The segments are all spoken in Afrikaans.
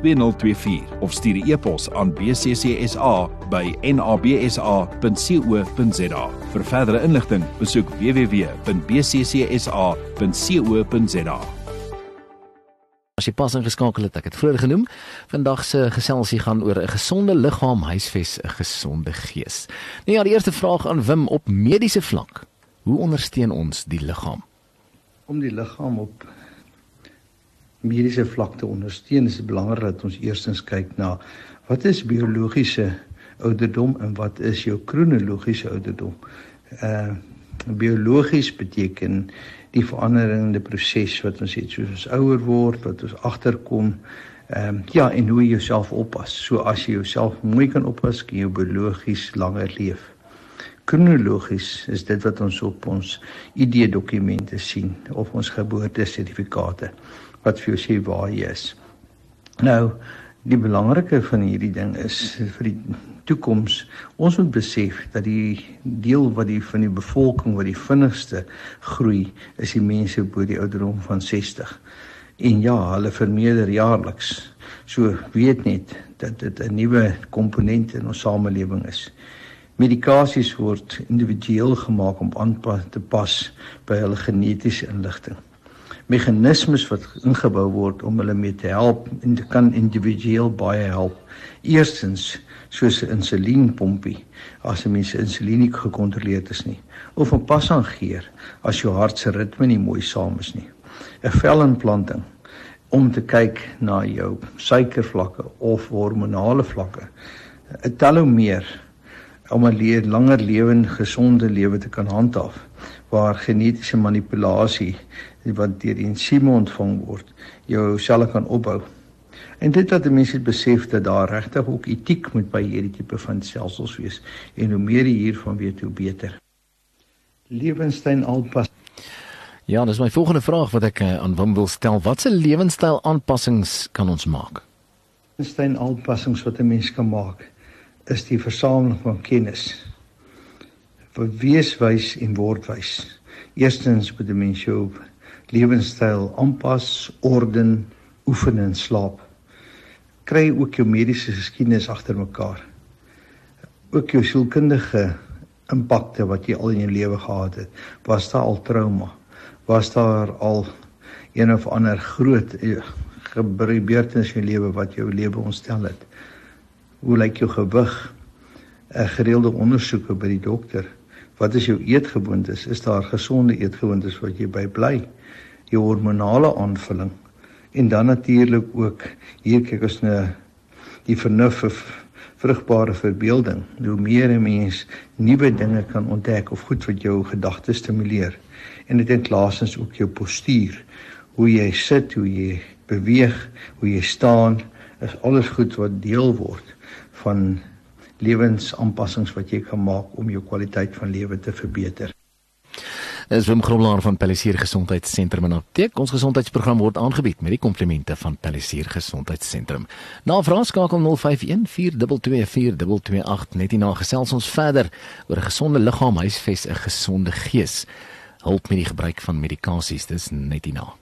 2024 of stuur 'n e-pos aan bccsa by nabsa.co.za. Vir verdere inligting, besoek www.bccsa.co.za. As jy pas ingeskakel het, ek het vroeër genoem, vandag se geselsie gaan oor 'n gesonde liggaam huisves 'n gesonde gees. Nou ja, die eerste vraag aan Wim op mediese vlak. Hoe ondersteun ons die liggaam? Om die liggaam op mediese vlak te ondersteun, is dit belangrik dat ons eerstens kyk na wat is biologiese ouderdom en wat is jou kronologiese ouderdom. Uh biologies beteken die veranderende proses wat ons het soos ons ouer word, wat ons agterkom. Ehm um, ja, en hoe jy jouself oppas. So as jy jouself mooi kan oppas, kan jy biologies langer leef. Kronologies is dit wat ons op ons ID-dokumente sien of ons geboortesertifikate wat vir jou sê waar jy is. Nou, die belangrike van hierdie ding is vir die toekoms ons moet besef dat die deel wat die van die bevolking wat die vinnigste groei is die mense bo die ouderdom van 60 en ja hulle vermeerder jaarliks. So weet net dat dit 'n nuwe komponent in ons samelewing is. Medikasies word individueel gemaak om aan te pas by hulle genetiese inligting meganismes wat ingebou word om hulle mee te help en dit kan individueel baie help. Eerstens soos 'n insulienpompie as 'n mens insulien nie gekontroleerd is nie of 'n passangeer as jou hart se ritme nie mooi saam is nie. 'n Velimplanting om te kyk na jou suikervlakke of hormonale vlakke. 'n Telomeer om 'n leer langer lewe en gesonde lewe te kan handhaaf waar genetiese manipulasie wat deur die ensieme ontvang word jou selle kan opbou. En dit dat mense besef dat daar regtig ook etiek moet by hierdie tipe van stelsels wees en hoe meer jy hiervan weet hoe beter. Lewenstyl aanpas. Ja, dis my volgende vraag wat ek uh, aan Wim wil stel. Watse lewenstyl aanpassings kan ons maak? Lewenstyl aanpassings wat 'n mens kan maak is die versameling van kennis. Vir wees wys en word wys. Eerstens moet 'n mens jou lewenstyl aanpas, orden, oefen en slaap. Kry ook jou mediese geskiedenis agter mekaar. Ook jou sielkundige impakte wat jy al in jou lewe gehad het. Was daar al trauma? Was daar al een of ander groot eh, gebeurtenis in jou lewe wat jou lewe ontstel het? Hoe lyk jou gewig? 'n eh, Gereelde ondersoeke by die dokter. Wat is jou eetgewoontes? Is daar gesonde eetgewoontes wat jy by bly? Jou hormonale aanvulling en dan natuurlik ook hier kyk ons na die vernuf of vrugbare verbeelding. Hoe meer 'n mens nuwe dinge kan ontdek of goed wat jou gedagtes stimuleer en dit in klasens ook jou postuur, hoe jy sit, hoe jy beweeg, hoe jy staan, is alles goed wat deel word van lewensaanpassings wat jy kan maak om jou kwaliteit van lewe te verbeter. Dis Wim Grobler van Palisier Gesondheidssentrum en Apteek. Ons gesondheidsprogram word aangebied met die komplimente van Palisier Gesondheidssentrum. Na vraagskakel 0514224228 net hierna gesels ons verder oor 'n gesonde liggaam huisves 'n gesonde gees. Hulp met die gebruik van medikasies, dis net hierna.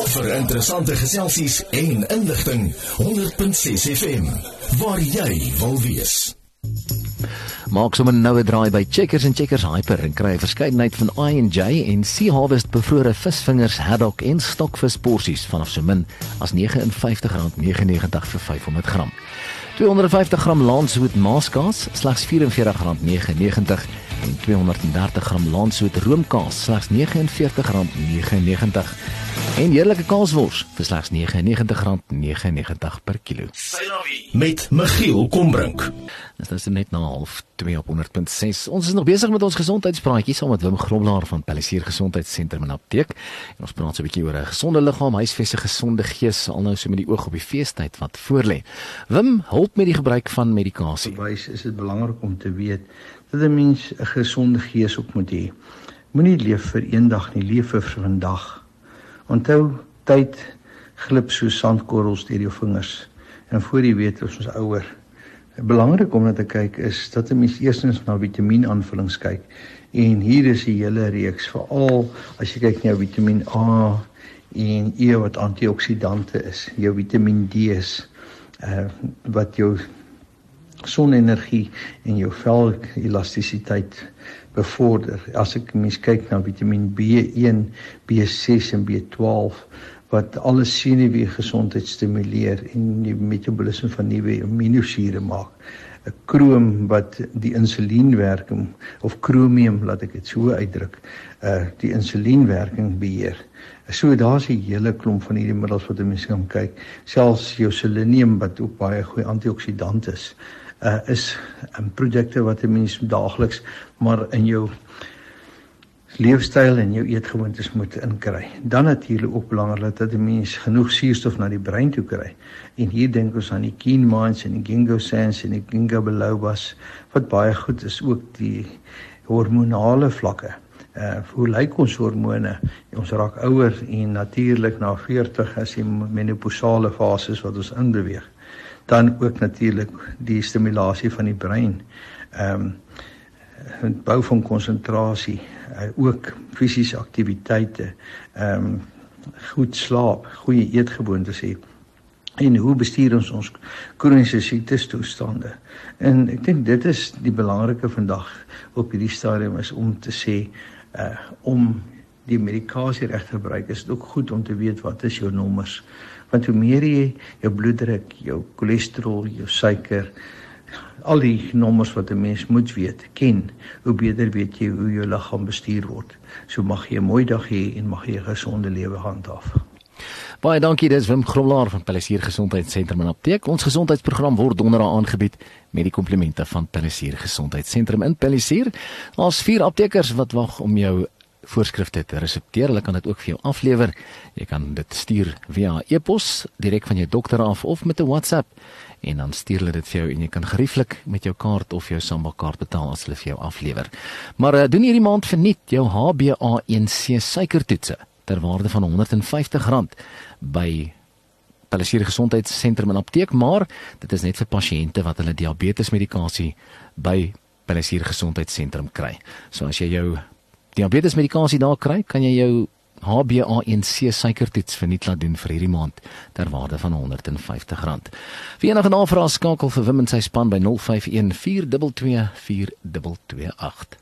Vir interessante geselsies en inligting 100.6 FM waar jy wil wees. Maak sommer nou 'n draai by Checkers and Checkers Hyper en kry 'n verskeidenheid van I&J en Sea Harvest bevrore visvingers, haddock en stokvis porsies vanaf so min as R59.99 vir 500 gram. 250 gram Landshoot maaskaas slegs R44.99 en 230 gram Landshoot roomkaas slegs R49.99 En heerlike kaaswors vir slegs R99.99 per kilo. Met Michiel Kombrink. Dit is net na half 2 op 100.6. Ons is nog besig met ons gesondheidspraatjie saam met Wim Groblaar van Palisier Gesondheidssentrum en Apteek. En ons praat so 'n bietjie oor 'n gesonde liggaam, huisves 'n gesonde gees, alnou so met die oog op die feestyd wat voorlê. Wim, help met die gebruik van medikasie. Wys is dit belangrik om te weet dat 'n mens 'n gesonde gees ook moet hê. Moenie leef vir eendag nie, leef vir vandag. Onthou, tyd glip so sandkorrels deur jou vingers en voor jy weet ons is ouer belangrik om na te kyk is dat 'n mens eerstens na vitamienaanvullings kyk. En hier is 'n hele reeks veral as jy kyk na Vitamiin A en E wat antioksidante is, jou Vitamiin D is uh wat jou sonenergie en jou vel elastisiteit bevorder. As ek mens kyk na Vitamiin B1, B6 en B12 wat alle senuwee gesondheid stimuleer en die metabolisme van nuwe aminosure maak. 'n Krom wat die insulienwerking of kromium laat ek dit so uitdruk, uh die insulienwerking beheer. So daar's 'n hele klomp van hierdie middels wat mense kan kyk. Selfs jou selenium wat ook baie goeie antioksidant is, uh is 'n produkte wat 'n mens daagliks maar in jou leefstyl en jou eetgewoontes moet inkry. Dan natuurlik ook belangrik dat 'n mens genoeg suurstof na die brein toe kry. En hier dink ons aan die quinoa's en die ginkgo sans en die ginkgo bilobas wat baie goed is ook die hormonale vlakke. Uh hoe lyk ons hormone? Ons raak ouer en natuurlik na 40 as die menopausale fases wat ons inbeweeg. Dan ook natuurlik die stimulasie van die brein. Ehm um, bou van konsentrasie, uh, ook fisiese aktiwiteite, ehm um, goed slaap, goeie eetgewoontes hê en hoe bestuur ons ons kroniese siektes toestande. En ek dink dit is die belangrike vandag op hierdie stadium is om te sê uh om die medikasie reg te gebruik is dit ook goed om te weet wat is jou nommers want hoe meer jy jou bloeddruk, jou cholesterol, jou suiker, al die nommers wat 'n mens moet weet, ken, hoe beter weet jy hoe jou liggaam bestuur word. So mag jy 'n mooi dag hê en mag jy 'n gesonde lewe handhaaf. Baie dankie, dis Wim Gromlaar van Palisier Gesondheidssentrum en Apteek. Ons gesondheidsprogram word donderdag aangebied met die komplimente van Palisier Gesondheidssentrum in Palisier. Daar's vier aptekers wat wag om jou voorskrifte te resepteer. Hulle kan dit ook vir jou aflewer. Jy kan dit stuur via e-pos direk van jou dokter af of met 'n WhatsApp en dan stuur hulle dit vir jou en jy kan gerieflik met jou kaart of jou Samba kaart betaal as hulle vir jou aflewer. Maar uh, doen hierdie maand verniet jou HbA1c suikertoetse ter waarde van R150 by Palisier Gesondheidssentrum en Apteek, maar dit is net vir pasiënte wat hulle diabetes medikasie by Palisier Gesondheidssentrum kry. So as jy jou diabetes medikasie daar kry, kan jy jou HbA1c suikertoets verniet laat doen vir hierdie maand ter waarde van R150. Vir enige navrae skakel vir Wim en sy span by 051 422 4228.